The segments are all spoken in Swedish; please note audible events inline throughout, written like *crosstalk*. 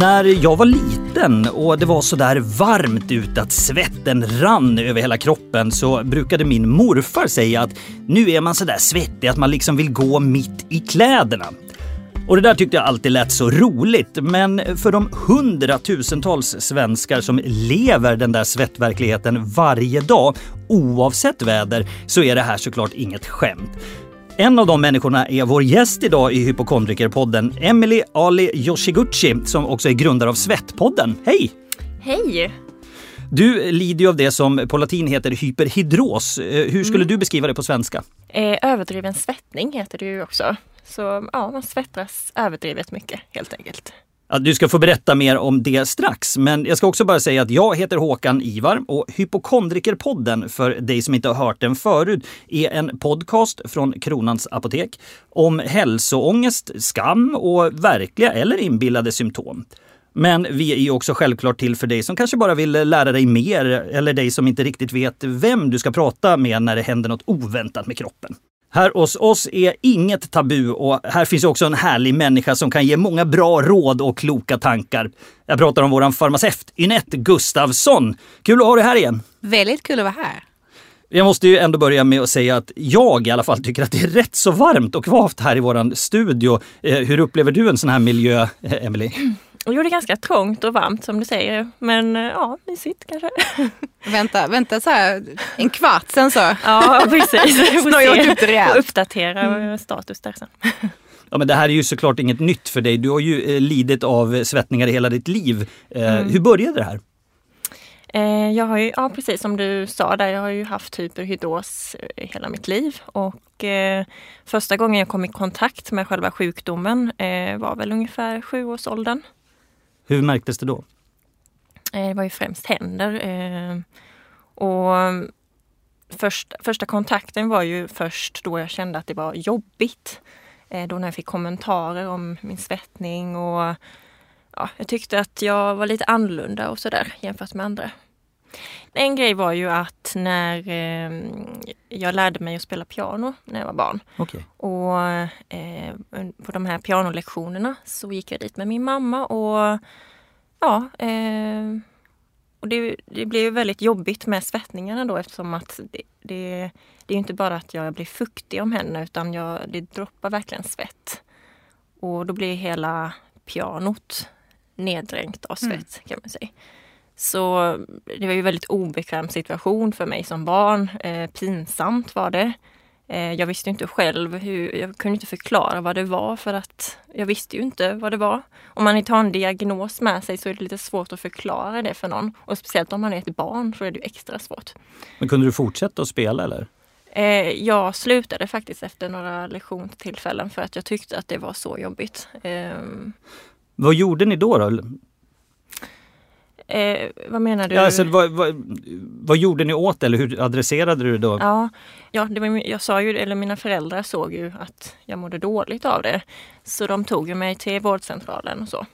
När jag var liten och det var sådär varmt ute att svetten rann över hela kroppen så brukade min morfar säga att nu är man sådär svettig att man liksom vill gå mitt i kläderna. Och det där tyckte jag alltid lät så roligt, men för de hundratusentals svenskar som lever den där svettverkligheten varje dag, oavsett väder, så är det här såklart inget skämt. En av de människorna är vår gäst idag i Hypokondrikerpodden, Emily Ali Yoshiguchi, som också är grundare av Svettpodden. Hej! Hej! Du lider ju av det som på latin heter hyperhidros. Eh, hur skulle mm. du beskriva det på svenska? Eh, överdriven svettning heter det ju också. Så ja, man svettas överdrivet mycket helt enkelt. Du ska få berätta mer om det strax, men jag ska också bara säga att jag heter Håkan Ivar och Hypokondrikerpodden, för dig som inte har hört den förut, är en podcast från Kronans Apotek om hälsoångest, skam och verkliga eller inbillade symptom. Men vi är ju också självklart till för dig som kanske bara vill lära dig mer eller dig som inte riktigt vet vem du ska prata med när det händer något oväntat med kroppen. Här hos oss är inget tabu och här finns också en härlig människa som kan ge många bra råd och kloka tankar. Jag pratar om våran farmaceut Ynette Gustavsson. Kul att ha dig här igen! Väldigt kul att vara här. Jag måste ju ändå börja med att säga att jag i alla fall tycker att det är rätt så varmt och kvavt här i våran studio. Eh, hur upplever du en sån här miljö, eh, Emily? Och jo, det är ganska trångt och varmt som du säger. Men eh, ja, mysigt kanske. *laughs* Vänta, vänta så här en kvart sen så. Ja, precis. *laughs* Snöjat upp det rejält. Och uppdatera mm. status där sen. Ja, men det här är ju såklart inget nytt för dig. Du har ju eh, lidit av svettningar i hela ditt liv. Eh, mm. Hur började det här? Jag har ju, ja precis som du sa där, jag har ju haft hyperhidros hela mitt liv och eh, första gången jag kom i kontakt med själva sjukdomen eh, var väl ungefär sjuårsåldern. Hur märktes det då? Eh, det var ju främst händer. Eh, och först, första kontakten var ju först då jag kände att det var jobbigt. Eh, då när jag fick kommentarer om min svettning och ja, jag tyckte att jag var lite annorlunda och sådär jämfört med andra. En grej var ju att när eh, jag lärde mig att spela piano när jag var barn. Okay. Och eh, på de här pianolektionerna så gick jag dit med min mamma och ja, eh, och det, det blev väldigt jobbigt med svettningarna då eftersom att det, det, det är inte bara att jag blir fuktig om händerna utan jag, det droppar verkligen svett. Och då blir hela pianot neddränkt av svett mm. kan man säga. Så det var ju en väldigt obekväm situation för mig som barn. Eh, pinsamt var det. Eh, jag visste inte själv hur, jag kunde inte förklara vad det var för att jag visste ju inte vad det var. Om man inte har en diagnos med sig så är det lite svårt att förklara det för någon. Och speciellt om man är ett barn så är det extra svårt. Men kunde du fortsätta att spela eller? Eh, jag slutade faktiskt efter några lektionstillfällen för att jag tyckte att det var så jobbigt. Eh, vad gjorde ni då? då? Eh, vad menar du? Ja, alltså, vad, vad, vad, gjorde ni åt eller hur adresserade du det då? Ja, ja det var, jag sa ju, eller mina föräldrar såg ju att jag mådde dåligt av det. Så de tog ju mig till vårdcentralen och så.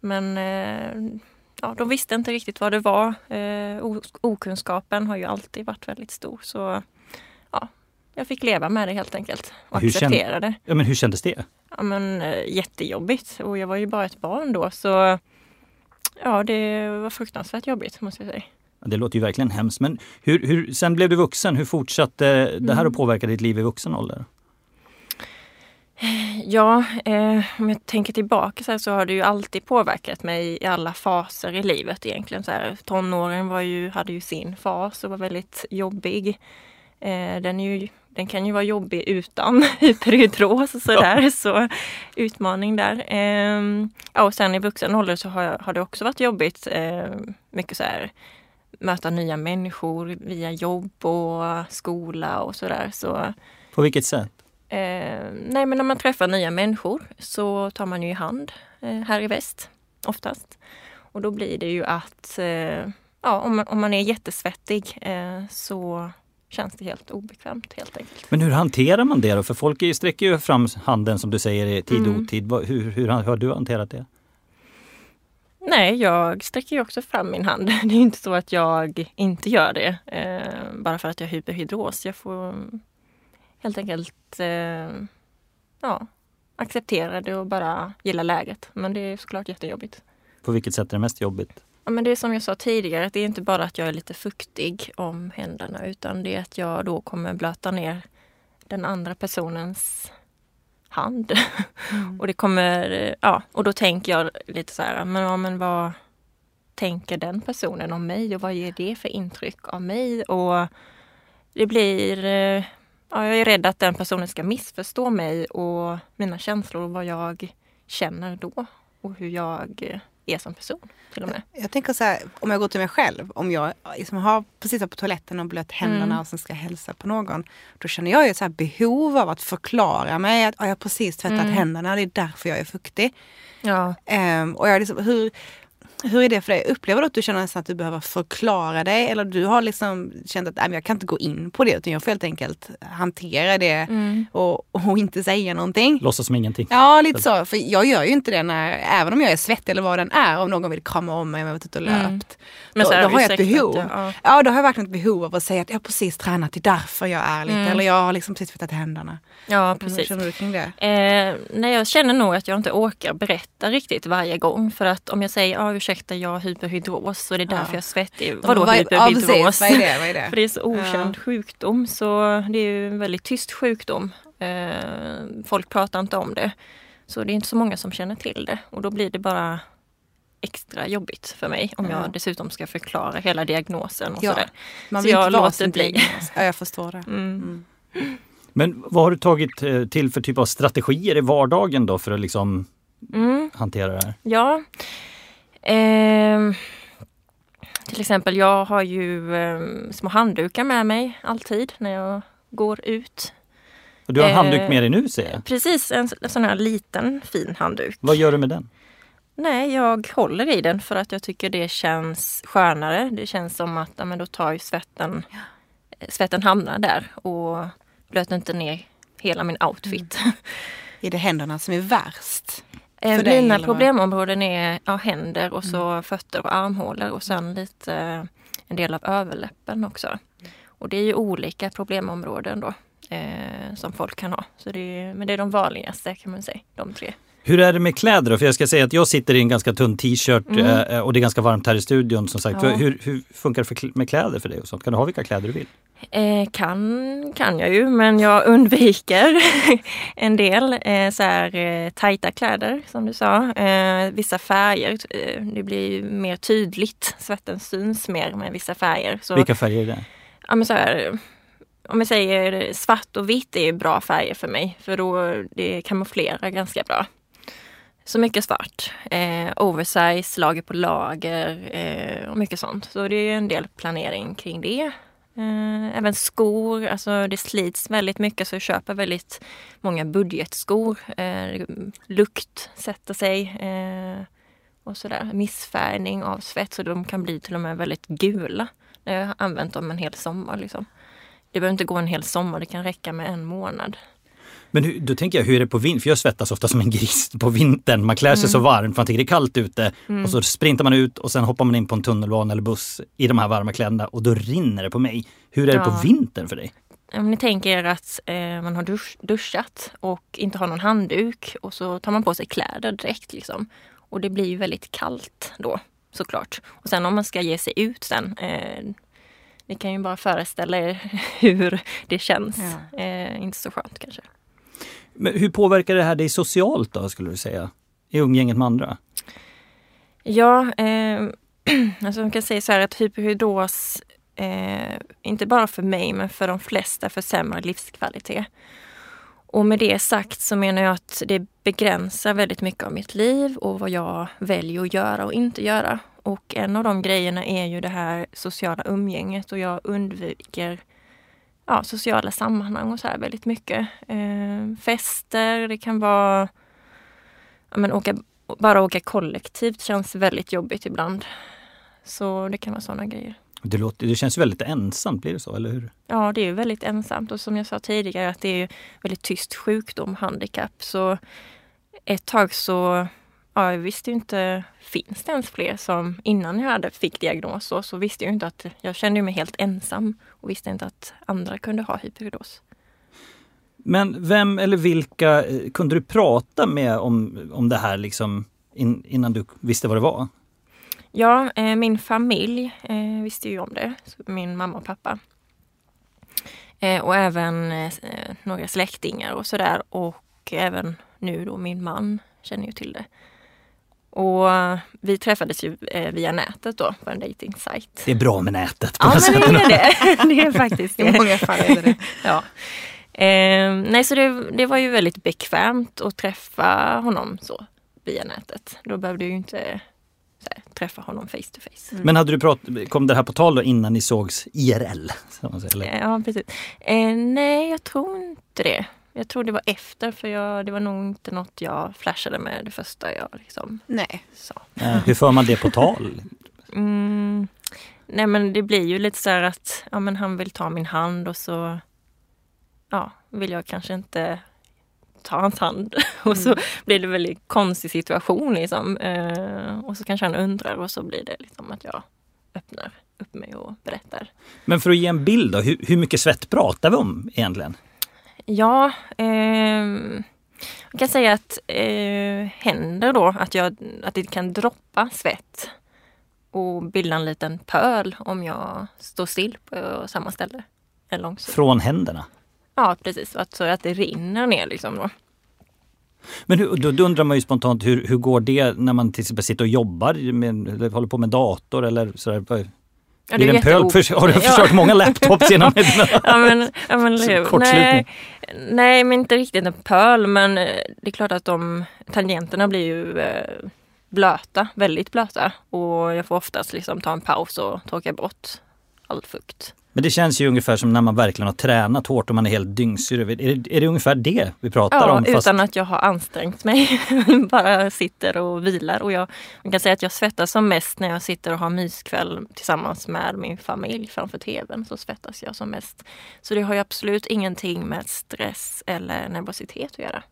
Men eh, ja, de visste inte riktigt vad det var. Eh, okunskapen har ju alltid varit väldigt stor. Så ja, jag fick leva med det helt enkelt och hur acceptera det. Ja, men hur kändes det? Ja, men, eh, jättejobbigt och jag var ju bara ett barn då så Ja, det var fruktansvärt jobbigt måste jag säga. Det låter ju verkligen hemskt. Men hur, hur, sen blev du vuxen. Hur fortsatte det här att mm. påverka ditt liv i vuxen ålder? Ja, eh, om jag tänker tillbaka så, så har det ju alltid påverkat mig i alla faser i livet egentligen. Så här, tonåren var ju, hade ju sin fas och var väldigt jobbig. Eh, den är ju den kan ju vara jobbig utan *laughs* hyperhidros och sådär. Ja. Så utmaning där. Ehm, ja, och sen i vuxen ålder så har, har det också varit jobbigt. Ehm, mycket så här möta nya människor via jobb och skola och sådär. Så, På vilket sätt? Eh, nej men när man träffar nya människor så tar man ju i hand eh, här i väst oftast. Och då blir det ju att eh, ja, om, man, om man är jättesvettig eh, så känns det helt obekvämt helt enkelt. Men hur hanterar man det då? För folk sträcker ju fram handen som du säger i tid och mm. otid. Hur, hur har du hanterat det? Nej, jag sträcker ju också fram min hand. *laughs* Det är inte så att jag inte gör det eh, bara för att jag har hyperhidros. Jag får helt enkelt eh, ja, acceptera det och bara gilla läget. Men det är såklart jättejobbigt. På vilket sätt är det mest jobbigt? Ja, men det är som jag sa tidigare, att det är inte bara att jag är lite fuktig om händerna utan det är att jag då kommer blöta ner den andra personens hand. Mm. *laughs* och det kommer, ja, och då tänker jag lite så här, men, ja, men vad tänker den personen om mig och vad ger det för intryck av mig? Och det blir, eh, ja, jag är rädd att den personen ska missförstå mig och mina känslor och vad jag känner då och hur jag är som person. Till och med. Jag tänker så här, om jag går till mig själv, om jag liksom har precis på toaletten och blött händerna mm. och sen ska hälsa på någon. Då känner jag ju så behov av att förklara mig att jag har precis tvättat mm. händerna, det är därför jag är fuktig. Ja. Um, och jag liksom, hur, hur är det för dig? Upplever du att du känner nästan att du behöver förklara dig? Eller du har liksom känt att nej, jag kan inte gå in på det utan jag får helt enkelt hantera det mm. och, och, inte säga någonting. Låtsas som ingenting. Ja, lite så. För jag gör ju inte det när, även om jag är svettig eller vad den är, om någon vill krama om mig och jag varit ute och mm. löpt. Mm. då, då har jag ett behov. Ja. ja. då har jag verkligen ett behov av att säga att jag har precis tränat, det är därför jag är lite. Mm. Eller jag har liksom precis tvättat händerna. Ja, precis. Hur känner du kring det? Eh, nej, jag känner nog att jag inte orkar berätta riktigt varje gång. För att om jag säger, ah, ursäkta jag har hyperhidros och det är därför ja. jag är svettig. Vadå vad, hyperhidros? Ja, vad, är det? Vad är det? *laughs* För det är så okänd ja. sjukdom så det är ju en väldigt tyst sjukdom. Eh, folk pratar inte om det. Så det är inte så många som känner till det och då blir det bara extra jobbigt för mig om jag dessutom ska förklara hela diagnosen och ja, sådär. Man vill så jag låter bli. Ja, jag förstår det. Mm. Mm. Men vad har du tagit eh, till för typ av strategier i vardagen då för att liksom mm. hantera det här? Ja, Eh, till exempel, jag har ju eh, små handdukar med mig alltid när jag går ut. Och du har en handduk med dig nu ser jag? Precis, en, en sån här liten fin handduk. Vad gör du med den? Nej, jag håller i den för att jag tycker det känns skönare. Det känns som att ja, men då tar ju svetten, svetten hamnar där och blöter inte ner hela min outfit. Mm. Är det händerna som är värst? Eh, mina problemområden är ja, händer och så mm. fötter och armhålor och sen lite eh, en del av överläppen också. Och det är ju olika problemområden då eh, som folk kan ha. Så det är, men det är de vanligaste kan man säga, de tre. Hur är det med kläder då? För jag ska säga att jag sitter i en ganska tunn t-shirt mm. Eh, och det är ganska varmt här i studion som sagt. Ja. Hur, hur, funkar det med kläder för dig? Och sånt? Kan du ha vilka kläder du vill? Eh, kan kan jag ju men jag undviker *laughs* en del eh, så här, eh, tajta kläder som du sa. Eh, vissa färger, eh, det blir mer tydligt. Svetten syns mer med vissa färger. Så, vilka färger är det? Ja, men så här, om jag säger svart och vitt är bra färger för mig för då det kamouflerar ganska bra. Så mycket svart. Eh, oversize, lager på lager eh, och mycket sånt. Så det är en del planering kring det. Eh, även skor, alltså det slits väldigt mycket så jag köper väldigt många budgetskor. Eh, lukt sätter sig eh, och sådär. Missfärgning av svett så de kan bli till och med väldigt gula. Jag har använt dem en hel sommar. Liksom. Det behöver inte gå en hel sommar, det kan räcka med en månad. Men hur, då tänker jag, hur är det på vintern? För jag svettas ofta som en gris på vintern. Man klär sig mm. så varmt, man tycker det är kallt ute. Mm. Och så sprintar man ut och sen hoppar man in på en tunnelbana eller buss i de här varma kläderna och då rinner det på mig. Hur är det ja. på vintern för dig? Om ni tänker er att eh, man har dusch, duschat och inte har någon handduk och så tar man på sig kläder direkt. Liksom. Och det blir ju väldigt kallt då såklart. Och sen om man ska ge sig ut sen. Eh, ni kan ju bara föreställa er *laughs* hur det känns. Ja. Eh, inte så skönt kanske. Men hur påverkar det här dig socialt då, skulle du säga? I umgänget med andra? Ja, eh, *clears throat* alltså man kan säga så här att hyperhidros, eh, inte bara för mig, men för de flesta försämrar livskvalitet. Och med det sagt så menar jag att det begränsar väldigt mycket av mitt liv och vad jag väljer att göra och inte göra. Och en av de grejerna är ju det här sociala umgänget och jag undviker ja, sociala sammanhang och så här väldigt mycket. Eh, fester, det kan vara ja, men åka, bara åka kollektivt känns väldigt jobbigt ibland. Så det kan vara sådana grejer. Det, låter, det känns väldigt ensamt, blir det så? eller hur? Ja, det är väldigt ensamt och som jag sa tidigare att det är väldigt tyst sjukdom, handikapp. Så ett tag så ja, jag visste inte, finns det ens fler som innan jag hade fick diagnos så visste jag inte att, jag kände mig helt ensam och visste inte att andra kunde ha hyperhidros. Men vem eller vilka eh, kunde du prata med om, om det här liksom in, innan du visste vad det var? Ja, eh, min familj eh, visste ju om det. Min mamma och pappa. Eh, och även eh, några släktingar och sådär. Och även nu då min man känner ju till det. Och vi träffades ju eh, via nätet då på en dejtingsajt. Det är bra med nätet. På ja, men det *laughs* är det. Det är faktiskt det. I många fall är det ja. Eh, nej, så det, det, var ju väldigt bekvämt att träffa honom så via nätet. Då behövde jag ju inte här, träffa honom face to face. Mm. Men hade du prat, kom det här på tal då innan ni sågs IRL? Ja, precis. Eh, nej, jag tror inte det. Jag tror det var efter för jag, det var nog inte något jag flashade med det första jag liksom Nej. sa. Hur för man det på tal? Mm, nej men det blir ju lite så här att ja, men han vill ta min hand och så ja, vill jag kanske inte ta hans hand. *laughs* och så mm. blir det en väldigt konstig situation liksom. Eh, och så kanske han undrar och så blir det liksom att jag öppnar upp mig och berättar. Men för att ge en bild då, hur, hur mycket svett pratar vi om egentligen? Ja, eh, jag kan säga att eh, händer då att, jag, att det kan droppa svett och bilda en liten pöl om jag står still på samma ställe. En lång Från händerna? Ja precis, att, så att det rinner ner liksom då. Men hur, då, då undrar man ju spontant hur, hur går det när man till exempel sitter och jobbar med, eller håller på med dator eller sådär? Ja, det är en pöl? För, har du ja. förstört många laptops genom *laughs* ja, men, ja, men, nej, nej, men inte riktigt en pöl. Men eh, det är klart att de tangenterna blir ju eh, blöta, väldigt blöta. Och jag får oftast liksom ta en paus och torka bort all fukt. Men det känns ju ungefär som när man verkligen har tränat hårt och man är helt dyngsyr. Är det, är det ungefär det vi pratar ja, om? Ja, utan att jag har ansträngt mig. *laughs* Bara sitter och vilar. Och jag, jag kan säga att jag svettas som mest när jag sitter och har myskväll tillsammans med min familj framför tvn. Så svettas jag som mest. Så det har ju absolut ingenting med stress eller nervositet att göra.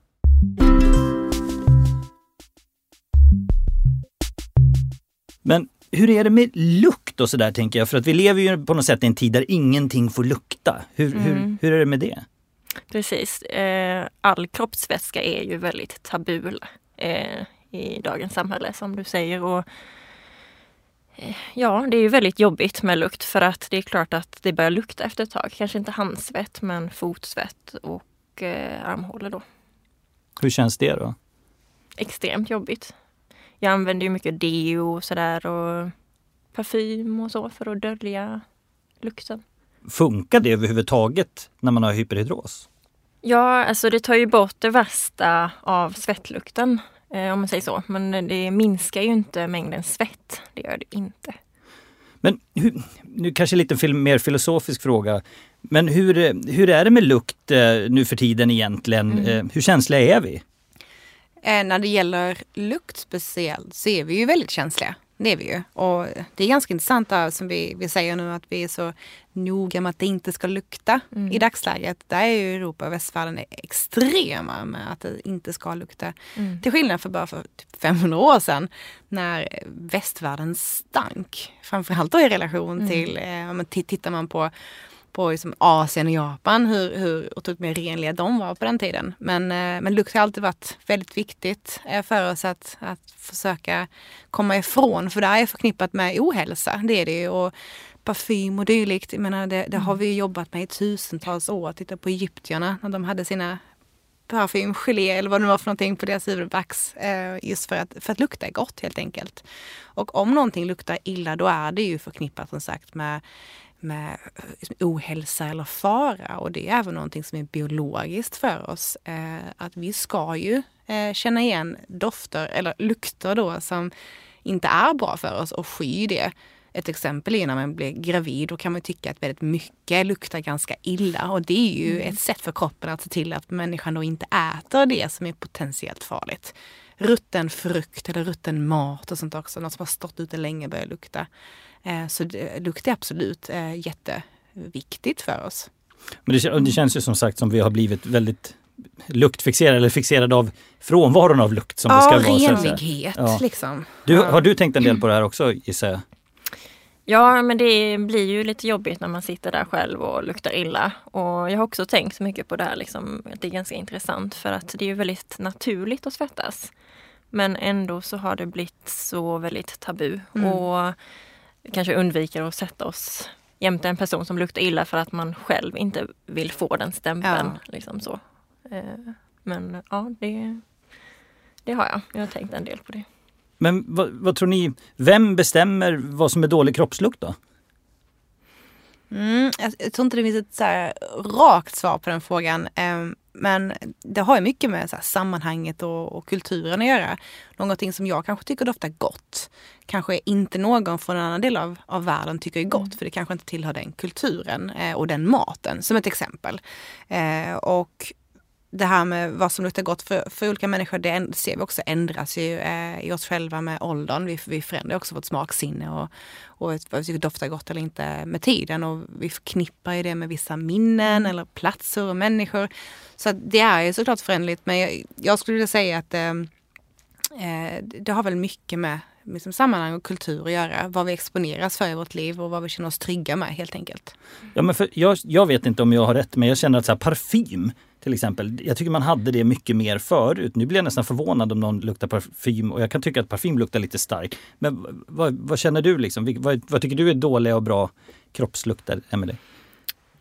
Men hur är det med lukt och sådär tänker jag? För att vi lever ju på något sätt i en tid där ingenting får lukta. Hur, mm. hur, hur är det med det? Precis. Eh, all kroppsvätska är ju väldigt tabu eh, i dagens samhälle som du säger. Och, eh, ja, det är ju väldigt jobbigt med lukt för att det är klart att det börjar lukta efter ett tag. Kanske inte handsvett men fotsvett och armhålor då. Hur känns det då? Extremt jobbigt jag använder ju mycket deo och sådär och parfym och så för att dölja lukten. Funkar det överhuvudtaget när man har hyperhidros? Ja, alltså det tar ju bort det värsta av svettlukten eh, om man säger så. Men det minskar ju inte mängden svett. Det gör det inte. Men hur, nu kanske lite mer filosofisk fråga. Men hur, hur är det med lukt eh, nu för tiden egentligen? Mm. Eh, hur känsliga är vi? Eh, när det gäller lukt speciellt så är vi ju väldigt känsliga. Det är vi ju. Och det är ganska intressant där, som vi, vi säger nu att vi är så noga med att det inte ska lukta mm. i dagsläget. Där är ju Europa och västvärlden extrema med att det inte ska lukta. Mm. Till skillnad för bara för typ 500 år sedan när västvärlden stank. Framförallt då i relation mm. till, eh, tittar man på på liksom Asien och Japan, hur, hur otroligt mer renliga de var på den tiden. Men, eh, men lukt har alltid varit väldigt viktigt eh, för oss att, att försöka komma ifrån, för det är förknippat med ohälsa. Det är det ju. Och parfym och dylikt, jag menar, det, det har mm. vi jobbat med i tusentals år. Titta på egyptierna när de hade sina parfym, gelé eller vad det var för någonting på deras huvudvax. Eh, just för att, för att lukta gott helt enkelt. Och om någonting luktar illa då är det ju förknippat som sagt med med liksom, ohälsa eller fara. Och det är även någonting som är biologiskt för oss. Eh, att vi ska ju eh, känna igen dofter eller lukter då som inte är bra för oss och sky det. Ett exempel är när man blir gravid. Då kan man tycka att väldigt mycket luktar ganska illa. Och det är ju mm. ett sätt för kroppen att se till att människan då inte äter det som är potentiellt farligt. Rutten frukt eller rutten mat och sånt också. Något som har stått ute länge börjar lukta. Eh, så lukt är absolut eh, jätteviktigt för oss. Men det, det känns ju som sagt som vi har blivit väldigt luktfixerade eller fixerade av frånvaron av lukt. Som ja, det ska vara, renlighet ja. liksom. Du, har du tänkt en del på det här också gissar jag? Ja, men det blir ju lite jobbigt när man sitter där själv och luktar illa. Och jag har också tänkt så mycket på det här, liksom, att det är ganska intressant för att det är ju väldigt naturligt att svettas. Men ändå så har det blivit så väldigt tabu. Mm. Och kanske undviker att sätta oss jämte en person som luktar illa för att man själv inte vill få den stämpeln. Ja. Liksom så. Eh, men ja, det, det har jag. Jag har tänkt en del på det. Men vad, vad tror ni, vem bestämmer vad som är dålig kroppslukt då? Mm, jag, jag tror inte det finns ett så rakt svar på den frågan. Men det har ju mycket med så sammanhanget och, och, kulturen att göra. Någonting som jag kanske tycker doftar gott kanske inte någon från en annan del av, av världen tycker är gott mm. för det kanske inte tillhör den kulturen eh, och den maten som ett exempel. Eh, och det här med vad som luktar gott för, för olika människor, det ser vi också ändras ju eh, i oss själva med åldern. Vi, vi förändrar också vårt smaksinne och, och vad vi tycker doftar gott eller inte med tiden. Och vi förknippar ju det med vissa minnen mm. eller platser och människor. Så det är ju såklart förändligt. Men jag, jag skulle vilja säga att eh, eh, det har väl mycket med liksom sammanhang och kultur att göra. Vad vi exponeras för i vårt liv och vad vi känner oss trygga med helt enkelt. Ja, men för jag, jag vet inte om jag har rätt men jag känner att så här, parfym till exempel. Jag tycker man hade det mycket mer förut. Nu blir jag nästan förvånad om någon luktar parfym och jag kan tycka att parfym luktar lite starkt. Men vad, vad känner du liksom? Vad, vad, tycker du är dåliga och bra kroppslukter, Emelie?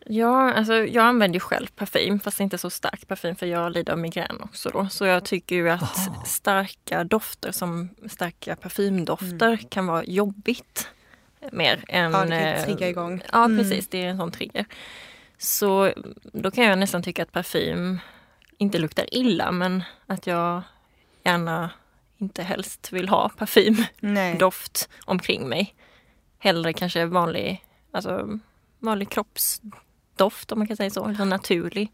Ja, alltså jag använder ju själv parfym fast inte så stark parfym för jag lider av migrän också då. Så jag tycker ju att oh. starka dofter som starka parfymdofter mm. kan vara jobbigt. Mer än... Ja, det kan trigga igång. Ja, mm. precis. Det är en sån trigger. Så då kan jag nästan tycka att parfym inte luktar illa men att jag gärna inte helst vill ha parfymdoft *laughs* omkring mig. Hellre kanske vanlig, alltså vanlig kroppsdoft om man kan säga så, eller naturlig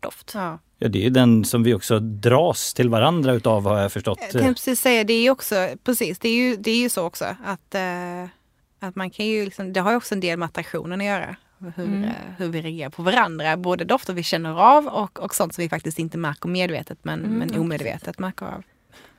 doft. Ja. Ja, det är den som vi också dras till varandra utav har jag förstått. Jag kan precis säga, det är också, precis, det är ju, det är ju så också att, uh, att man kan ju liksom, det har ju också en del med attraktionen att göra hur, mm. Eh, hur vi reagerar på varandra. Både dofter vi känner av och, och sånt som vi faktiskt inte märker medvetet men, mm. men omedvetet märker av.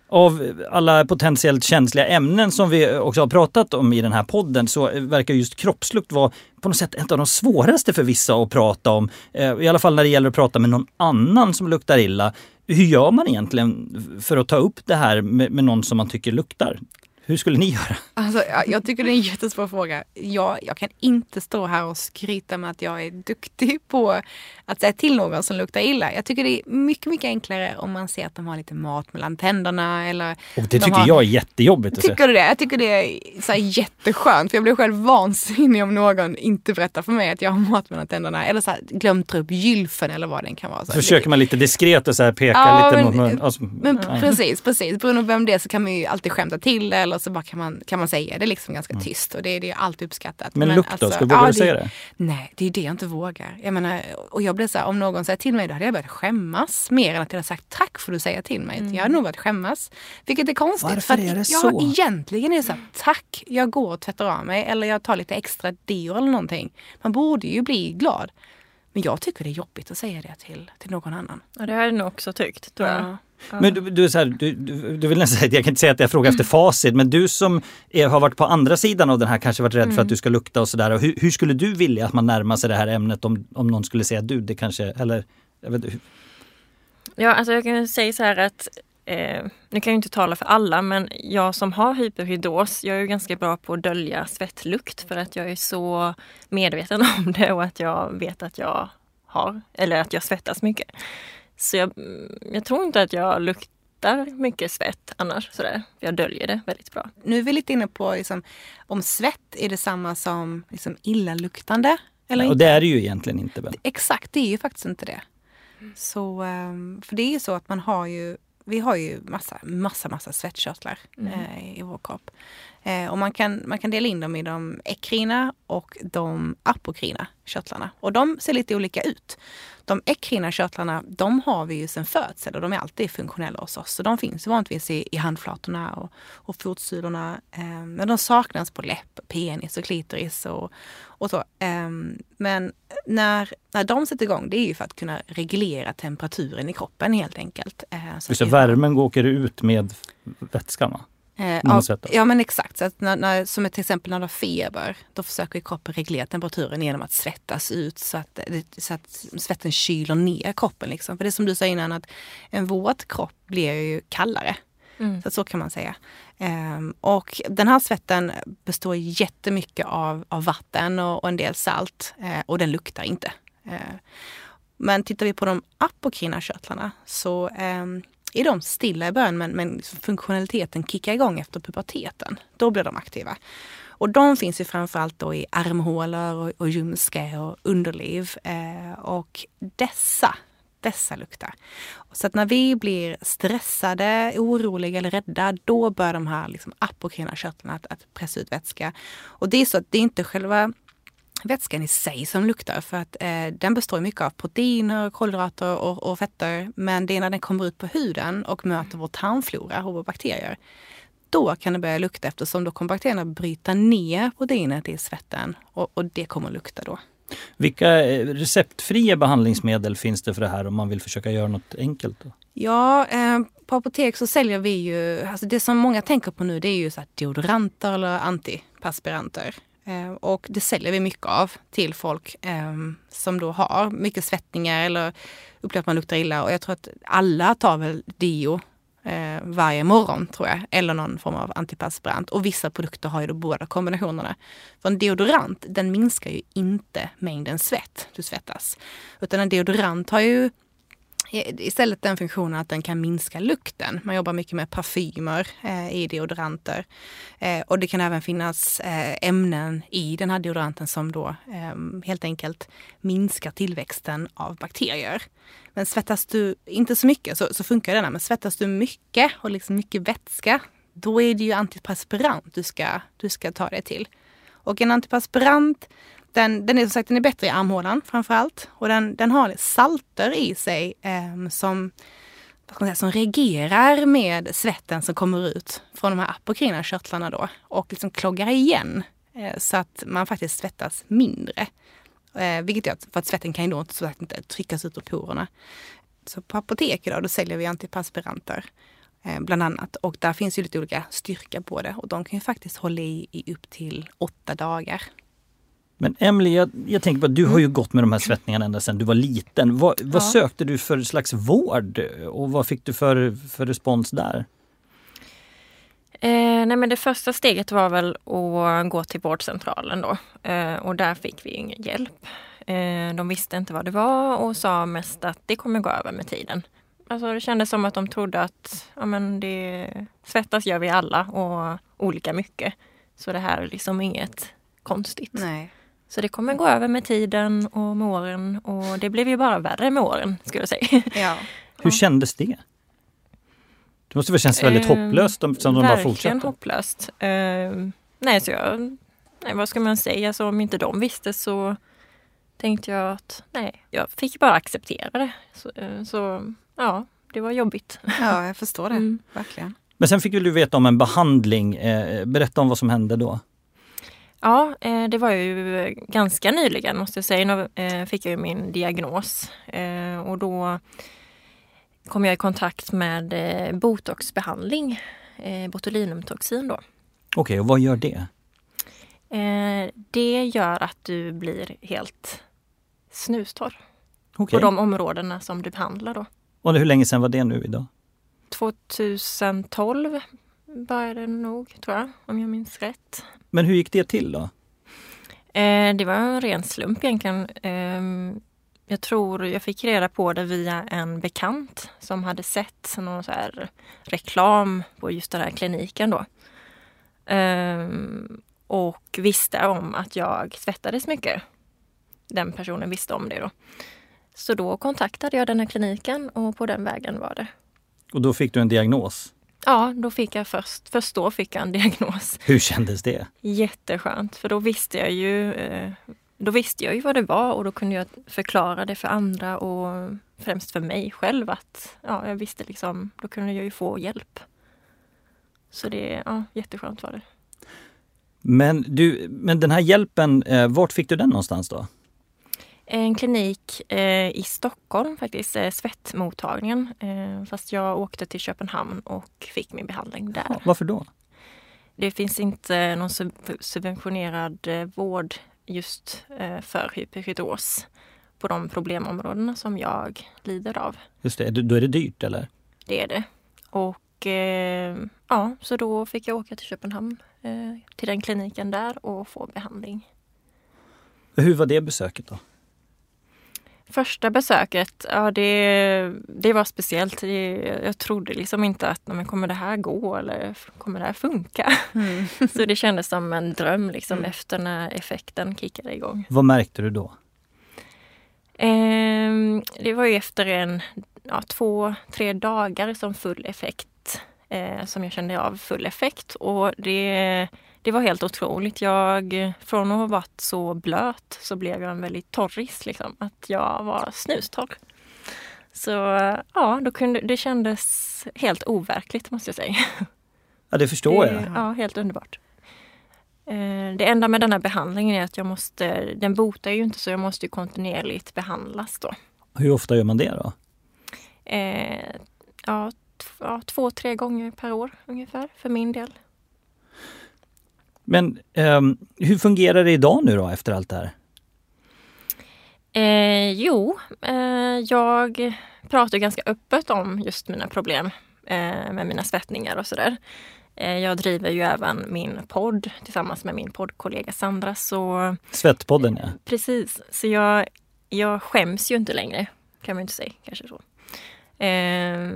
Av alla potentiellt känsliga ämnen som vi också har pratat om i den här podden så verkar just kroppslukt vara på något sätt ett av de svåraste för vissa att prata om. Eh, I alla fall när det gäller att prata med någon annan som luktar illa. Hur gör man egentligen för att ta upp det här med, med någon som man tycker luktar? Hur skulle ni göra? Alltså, jag tycker det är en jättesvår fråga. Jag, jag kan inte stå här och skryta med att jag är duktig på att säga till någon som luktar illa. Jag tycker det är mycket, mycket enklare om man ser att de har lite mat mellan tänderna. Eller och det tycker har... jag är jättejobbigt. Tycker du det? Jag tycker det är så jätteskönt. För jag blir själv vansinnig om någon inte berättar för mig att jag har mat mellan tänderna. Eller så här, glömt upp gylfen eller vad den kan vara. Så, så försöker man lite diskret och så här peka ja, lite men, mot mun. Alltså, men, precis, precis. Beroende på vem det är så kan man ju alltid skämta till det eller så bara kan man, kan man säga det liksom ganska mm. tyst. Och det, är, det är alltid uppskattat. Men, men lukt då? Alltså, du våga ja, säga det? Nej, det är det jag inte vågar. Jag menar, och jag blir så här, om någon säger till mig då hade jag börjat skämmas mer än att jag hade sagt tack för att du säger till mig. Mm. Jag hade nog börjat skämmas. Vilket är konstigt. Varför för är det så? Ja, egentligen är det så här, tack, jag går och tvättar av mig eller jag tar lite extra deo eller någonting. Man borde ju bli glad. Men jag tycker det är jobbigt att säga det till, till någon annan. Ja, det har jag nog också tyckt, tror jag. Ja. Men du, du, så här, du, du, vill nästan säga, jag kan inte säga att jag frågar efter facit, men du som är, har varit på andra sidan av den här, kanske varit rädd mm. för att mm. du ska lukta och sådär. Hur, hur, skulle du vilja att man närmar sig det här ämnet om, om någon skulle säga du, det kanske, eller jag vet. Ja, alltså jag kan säga så här att eh, nu kan jag inte tala för alla, men jag som har hyperhidros, jag är ju ganska bra på att dölja svettlukt för att jag är så medveten *laughs* om det och att jag vet att jag har, eller att jag svettas mycket. Så jag, jag tror inte att jag luktar mycket svett annars. Sådär. Jag döljer det väldigt bra. Nu är vi lite inne på liksom, om svett är detsamma som liksom, illaluktande. Eller ja, och det är det ju egentligen inte. Väl? Exakt, det är ju faktiskt inte det. Så, ehm, för det är ju så att man har ju vi har ju massa, massa, massa svettkörtlar mm. eh, i vår kropp. Eh, och man kan, man kan dela in dem i de ekrina och de apokrina körtlarna. Och de ser lite olika ut. De ekrina körtlarna, de har vi ju sedan födsel och de är alltid funktionella hos oss. Så de finns vanligtvis i, i handflatorna och, och fotsulorna. Eh, men de saknas på läpp, penis och klitoris och, och så. Eh, men när, när de sätter igång, det är ju för att kunna reglera temperaturen i kroppen helt enkelt. Eh, så, så värmen åker ut med vätskan? Eh, ja, ja, men exakt. Så att när, när, som ett exempel när du har feber, då försöker kroppen reglera temperaturen genom att svettas ut så att, så att svetten kyler ner kroppen. Liksom. För det är som du sa innan, att en våt kropp blir ju kallare. Mm. Så, så kan man säga. Um, och den här svetten består jättemycket av, av vatten och, och en del salt uh, och den luktar inte. Uh, men tittar vi på de apokrina körtlarna så um, är de stilla i början men, men liksom funktionaliteten kickar igång efter puberteten. Då blir de aktiva. Och de finns ju framförallt då i armhålor och, och ljumske och underliv. Eh, och dessa, dessa luktar. Så att när vi blir stressade, oroliga eller rädda, då börjar de här liksom apokrina körtlarna att, att pressa ut vätska. Och det är så att det är inte själva vätskan i sig som luktar för att eh, den består mycket av proteiner, kolhydrater och, och, fetter. Men det är när den kommer ut på huden och möter vår tarmflora och våra bakterier. Då kan det börja lukta eftersom då kommer bakterierna bryta ner proteinet i svetten och, och det kommer lukta då. Vilka eh, receptfria behandlingsmedel finns det för det här om man vill försöka göra något enkelt? Då? Ja, eh, på apotek så säljer vi ju, alltså det som många tänker på nu det är ju så deodoranter eller antiperspiranter. Eh, och det säljer vi mycket av till folk eh, som då har mycket svettningar eller upplever att man luktar illa. Och jag tror att alla tar väl deo eh, varje morgon tror jag. Eller någon form av antiperspirant. Och vissa produkter har ju då båda kombinationerna. För en deodorant den minskar ju inte mängden svett du svettas. Utan en deodorant har ju Eh, istället den funktionen att den kan minska lukten. Man jobbar mycket med parfymer eh, i deodoranter. Eh, och det kan även finnas eh, ämnen i den här deodoranten som då eh, helt enkelt minskar tillväxten av bakterier. Men svettas du inte så mycket så, så funkar den. Men svettas du mycket och liksom mycket vätska, då är det ju antiperspirant du ska, du ska ta det till. Och en antiperspirant den, den är som sagt den är bättre i armhålan framförallt. Och den, den har salter i sig eh, som, säga, som reagerar med svetten som kommer ut från de här apokrina körtlarna då. Och liksom kloggar igen eh, så att man faktiskt svettas mindre. Eh, vilket gör att, för att svetten kan ju då inte, inte tryckas ut ur porerna. Så på apotek idag då säljer vi antiperspiranter eh, bland annat. Och där finns ju lite olika styrka på det och de kan ju faktiskt hålla i i upp till åtta dagar. Men Emily, jag, jag, tänker på att du har ju mm. gått med de här svettningarna ända sedan du var liten. Vad, vad sökte du för slags vård och vad fick du för, för respons där? Eh, nej men det första steget var väl att gå till vårdcentralen då eh, och där fick vi ingen hjälp. Eh, de visste inte vad det var och sa mest att det kommer gå över med tiden. Alltså det kändes som att de trodde att ja, men det, svettas gör vi alla och olika mycket. Så det här är liksom inget konstigt. Nej. Så det kommer gå över med tiden och med åren och det blev ju bara värre med åren skulle jag säga. Ja. Hur kändes det? Det måste väl kännas väldigt eh, hopplöst om de bara fortsatte? Verkligen hopplöst. Eh, nej, så jag, nej, vad ska man säga? Alltså, om inte de visste så tänkte jag att nej, jag fick bara acceptera det. Så, eh, så ja, det var jobbigt. Ja, jag förstår det. Mm. Verkligen. Men sen fick du veta om en behandling. Eh, berätta om vad som hände då. Ja, eh, det var ju ganska nyligen måste jag säga. Nu eh, fick jag min diagnos eh, och då kom jag i kontakt med botoxbehandling, botulinumtoxin då. Okej, okay, och vad gör det? Det gör att du blir helt snustorr. Okay. På de områdena som du behandlar då. Och hur länge sedan var det nu idag? 2012 började det nog, tror jag, om jag minns rätt. Men hur gick det till då? Eh, det var en ren slump egentligen. Eh, jag tror jag fick reda på det via en bekant som hade sett någon så reklam på just den här kliniken då. Eh, och visste om att jag svettades mycket. Den personen visste om det då. Så då kontaktade jag den här kliniken och på den vägen var det. Och då fick du en diagnos? Ja, då fick jag först, först då fick jag en diagnos. *laughs* Hur kändes det? Jätteskönt, för då visste jag ju eh, då visste jag ju vad det var och då kunde jag förklara det för andra och främst för mig själv att ja, jag visste liksom, då kunde jag ju få hjälp. Så det, ja, jätteskönt var det. Men, du, men den här hjälpen, eh, vart fick du den någonstans då? En klinik eh, i Stockholm faktiskt, eh, svettmottagningen. Eh, fast jag åkte till Köpenhamn och fick min behandling där. Ja, varför då? Det finns inte någon sub subventionerad vård just för hyperhidros på de problemområdena som jag lider av. Just det, då är det dyrt eller? Det är det. Och och eh, ja, så då fick jag åka till Köpenhamn eh, till den kliniken där och få behandling. Hur var det besöket då? Första besöket, ja det, det var speciellt. Jag trodde liksom inte att men kommer det här gå eller kommer det här funka? Mm. *laughs* Så det kändes som en dröm liksom mm. efter när effekten kickade igång. Vad märkte du då? Eh, det var ju efter en ja, två, tre dagar som full effekt eh, som jag kände av full effekt och det det var helt otroligt. Jag, från att ha varit så blöt så blev jag en väldigt torris. Liksom. Att jag var snustorr. Så ja, då kunde, det kändes helt overkligt måste jag säga. Ja, det förstår det, jag. Ja, helt underbart. Eh, det enda med den här behandlingen är att jag måste, den botar ju inte så jag måste kontinuerligt behandlas då. Hur ofta gör man det då? Eh, ja, ja, två, tre gånger per år ungefär för min del. Men eh, hur fungerar det idag nu då efter allt det här? Eh, jo, eh, jag pratar ganska öppet om just mina problem eh, med mina svettningar och sådär. Eh, jag driver ju även min podd tillsammans med min poddkollega Sandra. Så, Svettpodden ja. Precis, så jag, jag skäms ju inte längre kan man inte säga. kanske så. Eh,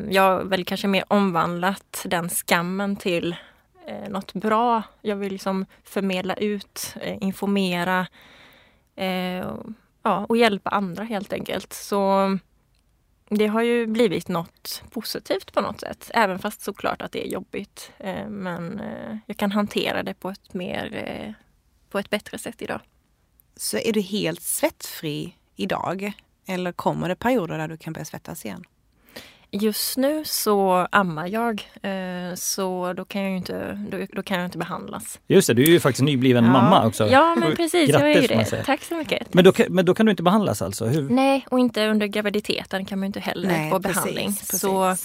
jag har väl kanske mer omvandlat den skammen till eh, något bra. Jag vill liksom förmedla ut, eh, informera eh, ja, och hjälpa andra helt enkelt. Så det har ju blivit något positivt på något sätt. Även fast såklart att det är jobbigt. Eh, men eh, jag kan hantera det på ett mer eh, på ett bättre sätt idag. Så är du helt svettfri idag? Eller kommer det perioder där du kan börja svettas igen? Just nu så ammar jag, eh, så då kan jag inte, då, då, kan jag inte behandlas. Just det, du är ju faktiskt nybliven ja. mamma också. Ja, men precis. Grattis, jag är ju det. Tack så mycket. Men då, men då kan du inte behandlas alltså? Hur? Nej, och inte under graviditeten kan man inte heller Nej, få precis, behandling. Precis. Så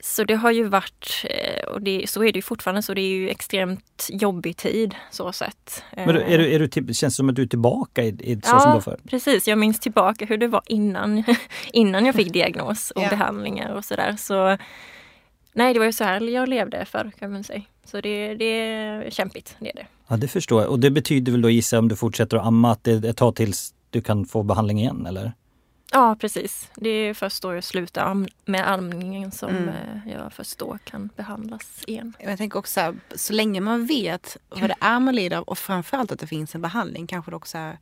så det har ju varit, eh, och det, så är det ju fortfarande, så det är ju extremt jobbig tid så sett. Men är du, är du, känns det som att du är tillbaka i, i så ja, som du var förr? precis. Jag minns tillbaka hur det var innan, *laughs* innan jag fick diagnos och ja. behandlingar och sådär. Så, nej, det var ju så här jag levde förr kan man säga. Så det, det är kämpigt, det är det. Ja, det förstår jag. Och det betyder väl då gissa om du fortsätter att amma att det är ett tag tills du kan få behandling igen, eller? Ja precis. Det är först då jag slutar med amningen som mm. Eh, jag först då kan behandlas igen. Jag tänker också så länge man vet vad det är man lider av och framförallt att det finns en behandling kanske det också är,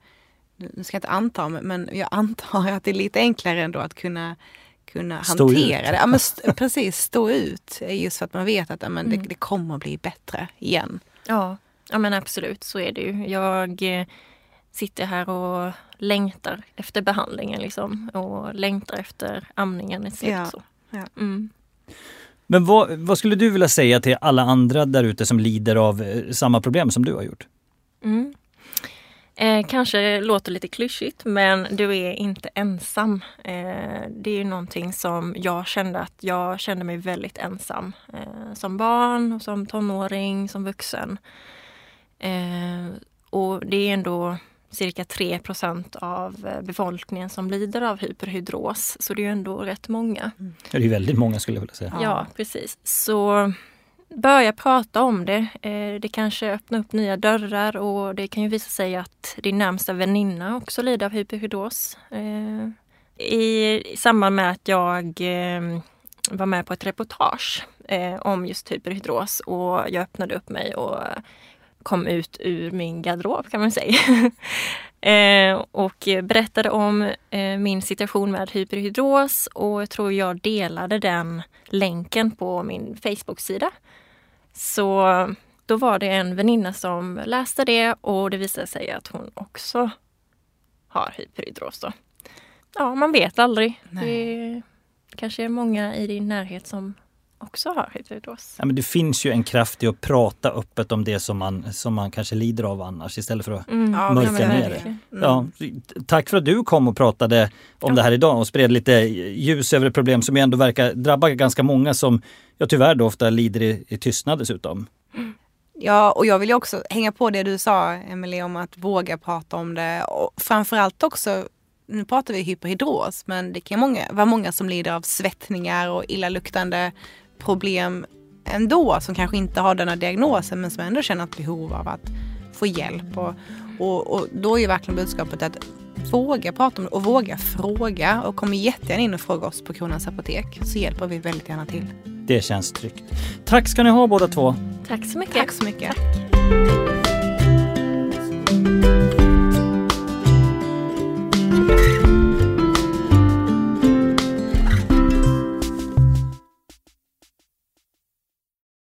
nu ska jag inte anta men jag antar att det är lite enklare ändå att kunna kunna stå hantera ut. det. Ja, men st *laughs* precis, stå ut. Just för att man vet att ja, men det, mm. det kommer bli bättre igen. Ja, ja men absolut så är det ju. Jag eh, sitter här och längtar efter behandlingen liksom, och längtar efter amningen slut. Ja. Så. Ja. Mm. Men vad, vad, skulle du vilja säga till alla andra där ute som lider av eh, samma problem som du har gjort? Mm. Eh, kanske låter lite klyschigt men du är inte ensam. Eh, det är någonting som jag kände att jag kände mig väldigt ensam. Eh, som barn, och som tonåring, som vuxen. Eh, och det är ändå cirka 3% av eh, befolkningen som lider av hyperhydros. Så det är ändå rätt många. Mm. Det är väldigt många skulle jag vilja säga. Ja, precis. Så börja prata om det. Eh, det kanske öppnar upp nya dörrar och det kan ju visa sig att din närmsta väninna också lider av hyperhidros. Eh, I samband med att jag var med på ett reportage om just hyperhidros och jag öppnade upp mig och kom ut ur min garderob kan man säga. *laughs* eh, och berättade om eh, min situation med hyperhidros och jag tror jag delade den länken på min Facebook-sida. Så då var det en väninna som läste det och det visade sig att hon också har hyperhidros. Då. Ja, man vet aldrig. Nej. Det kanske är många i din närhet som också har hyperhidros. Ja, men det finns ju en kraft i att prata öppet om det som man, som man kanske lider av annars istället för att mm. mörka ner det. Mm. Ja, tack för att du kom och pratade om ja. det här idag och spred lite ljus över ett problem som ändå verkar drabba ganska många som ja, tyvärr då ofta lider i, i tystnad dessutom. Mm. Ja, och jag vill också hänga på det du sa Emelie om att våga prata om det och framförallt också nu pratar vi hyperhidros, men det kan många, vara många som lider av svettningar och illaluktande problem ändå som kanske inte har denna diagnosen men som ändå känner ett behov av att få hjälp. Och, och, och då är ju verkligen budskapet att våga prata om det och våga fråga. Och kom jättegärna in och fråga oss på Kronans Apotek så hjälper vi väldigt gärna till. Det känns tryggt. Tack ska ni ha båda två. Tack så mycket. Tack så mycket. Tack.